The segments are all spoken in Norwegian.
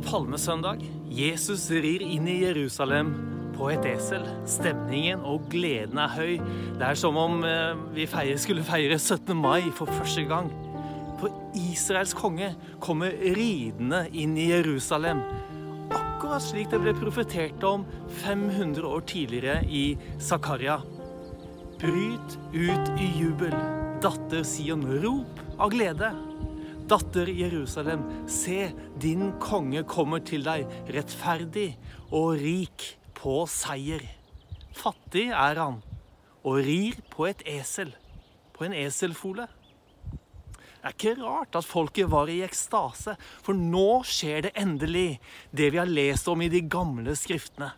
Er palmesøndag. Jesus rir inn i Jerusalem på et esel. Stemningen og gleden er høy. Det er som om eh, vi feier, skulle feire 17. mai for første gang. For Israels konge kommer ridende inn i Jerusalem. Akkurat slik det ble profetert om 500 år tidligere i Zakaria. Bryt ut i jubel, datter Sion, rop av glede. Datter Jerusalem, se, din konge kommer til deg, rettferdig og rik på seier. Fattig er han, og rir på et esel, på en eselfole. Det er ikke rart at folket var i ekstase, for nå skjer det endelig, det vi har lest om i de gamle skriftene.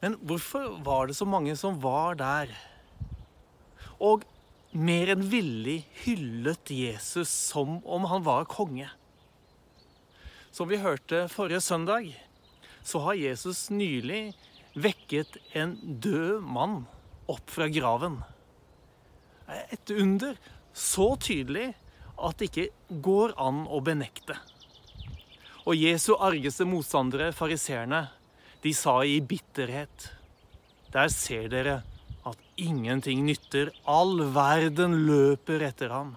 Men hvorfor var det så mange som var der? Og mer enn villig hyllet Jesus som om han var konge. Som vi hørte forrige søndag, så har Jesus nylig vekket en død mann opp fra graven. Et under så tydelig at det ikke går an å benekte. Og Jesu argeste motstandere, fariseerne, de sa i bitterhet Der ser dere ingenting nytter. All verden løper etter ham.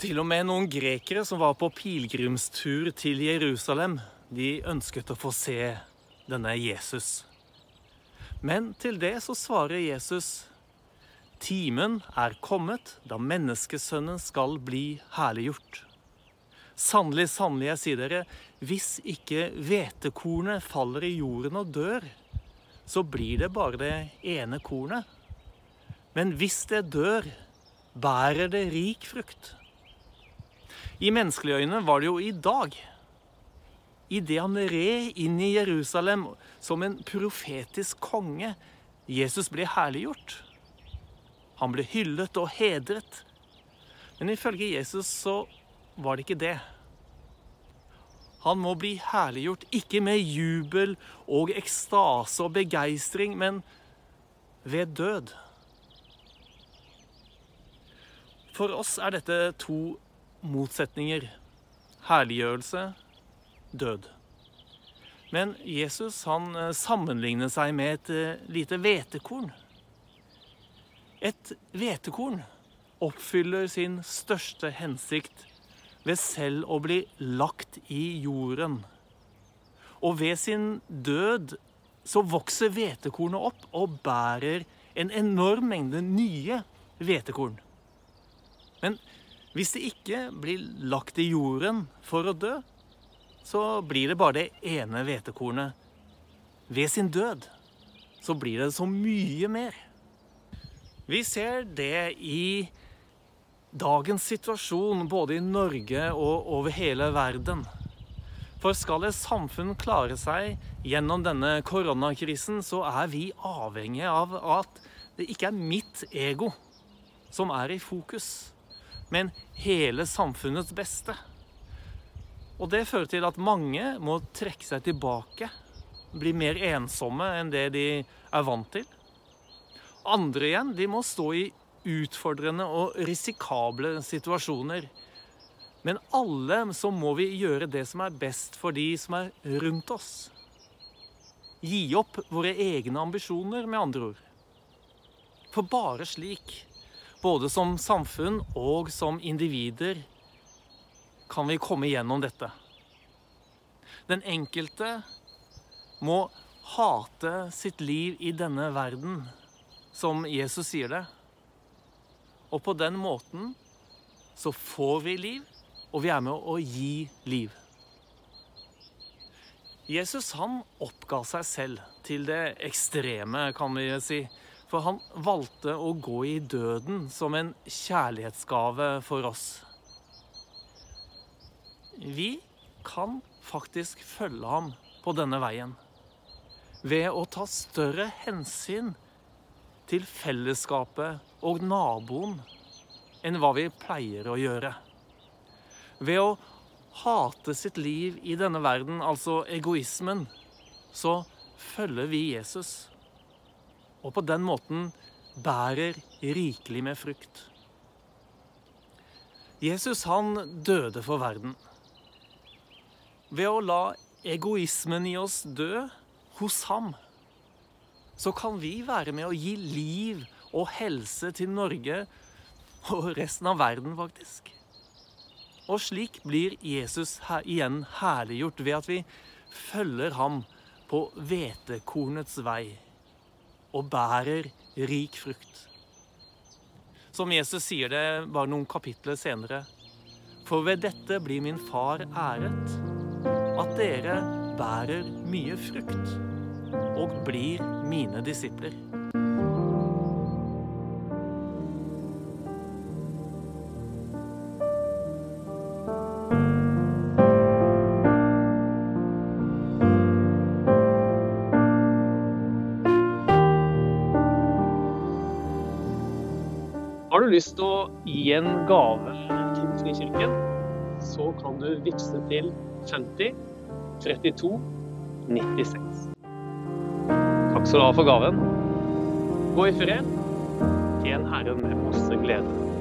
Til og med noen grekere som var på pilegrimstur til Jerusalem, de ønsket å få se denne Jesus. Men til det så svarer Jesus Timen er kommet da menneskesønnen skal bli herliggjort. Sannelig, sannelig, jeg sier dere, hvis ikke hvetekornet faller i jorden og dør, så blir det bare det ene kornet. Men hvis det dør, bærer det rik frukt. I menneskelige øyne var det jo i dag. Idet han red inn i Jerusalem som en profetisk konge, Jesus ble herliggjort. Han ble hyllet og hedret. Men ifølge Jesus så var det ikke det. Han må bli herliggjort, ikke med jubel og ekstase og begeistring, men ved død. For oss er dette to motsetninger. Herliggjørelse, død. Men Jesus han sammenligner seg med et lite hvetekorn. Et hvetekorn oppfyller sin største hensikt ved selv å bli lagt i jorden. Og ved sin død så vokser hvetekornet opp og bærer en enorm mengde nye hvetekorn. Men hvis det ikke blir lagt i jorden for å dø, så blir det bare det ene hvetekornet. Ved sin død så blir det så mye mer. Vi ser det i dagens situasjon både i Norge og over hele verden. For skal et samfunn klare seg gjennom denne koronakrisen, så er vi avhengig av at det ikke er mitt ego som er i fokus, men hele samfunnets beste. Og det fører til at mange må trekke seg tilbake, bli mer ensomme enn det de er vant til. Andre igjen de må stå i utfordrende og risikable situasjoner. Men alle så må vi gjøre det som er best for de som er rundt oss. Gi opp våre egne ambisjoner, med andre ord. For bare slik, både som samfunn og som individer, kan vi komme gjennom dette. Den enkelte må hate sitt liv i denne verden som Jesus sier det. Og på den måten så får vi liv, og vi er med å gi liv. Jesus han oppga seg selv til det ekstreme, kan vi si. For han valgte å gå i døden som en kjærlighetsgave for oss. Vi kan faktisk følge ham på denne veien ved å ta større hensyn til fellesskapet og naboen enn hva vi pleier å gjøre. Ved å hate sitt liv i denne verden, altså egoismen, så følger vi Jesus. Og på den måten bærer rikelig med frukt. Jesus han døde for verden. ved å la egoismen i oss dø hos ham, så kan vi være med å gi liv og helse til Norge og resten av verden, faktisk. Og slik blir Jesus her igjen herliggjort ved at vi følger ham på hvetekornets vei og bærer rik frukt. Som Jesus sier det bare noen kapitler senere. For ved dette blir min far æret, at dere bærer mye frukt og blir mine disipler. Har du lyst til å gi en gave til Frikirken, så kan du vippse til 50 32 96. Takk skal du ha for gaven. Gå i fred. Tjen Herren med masse glede.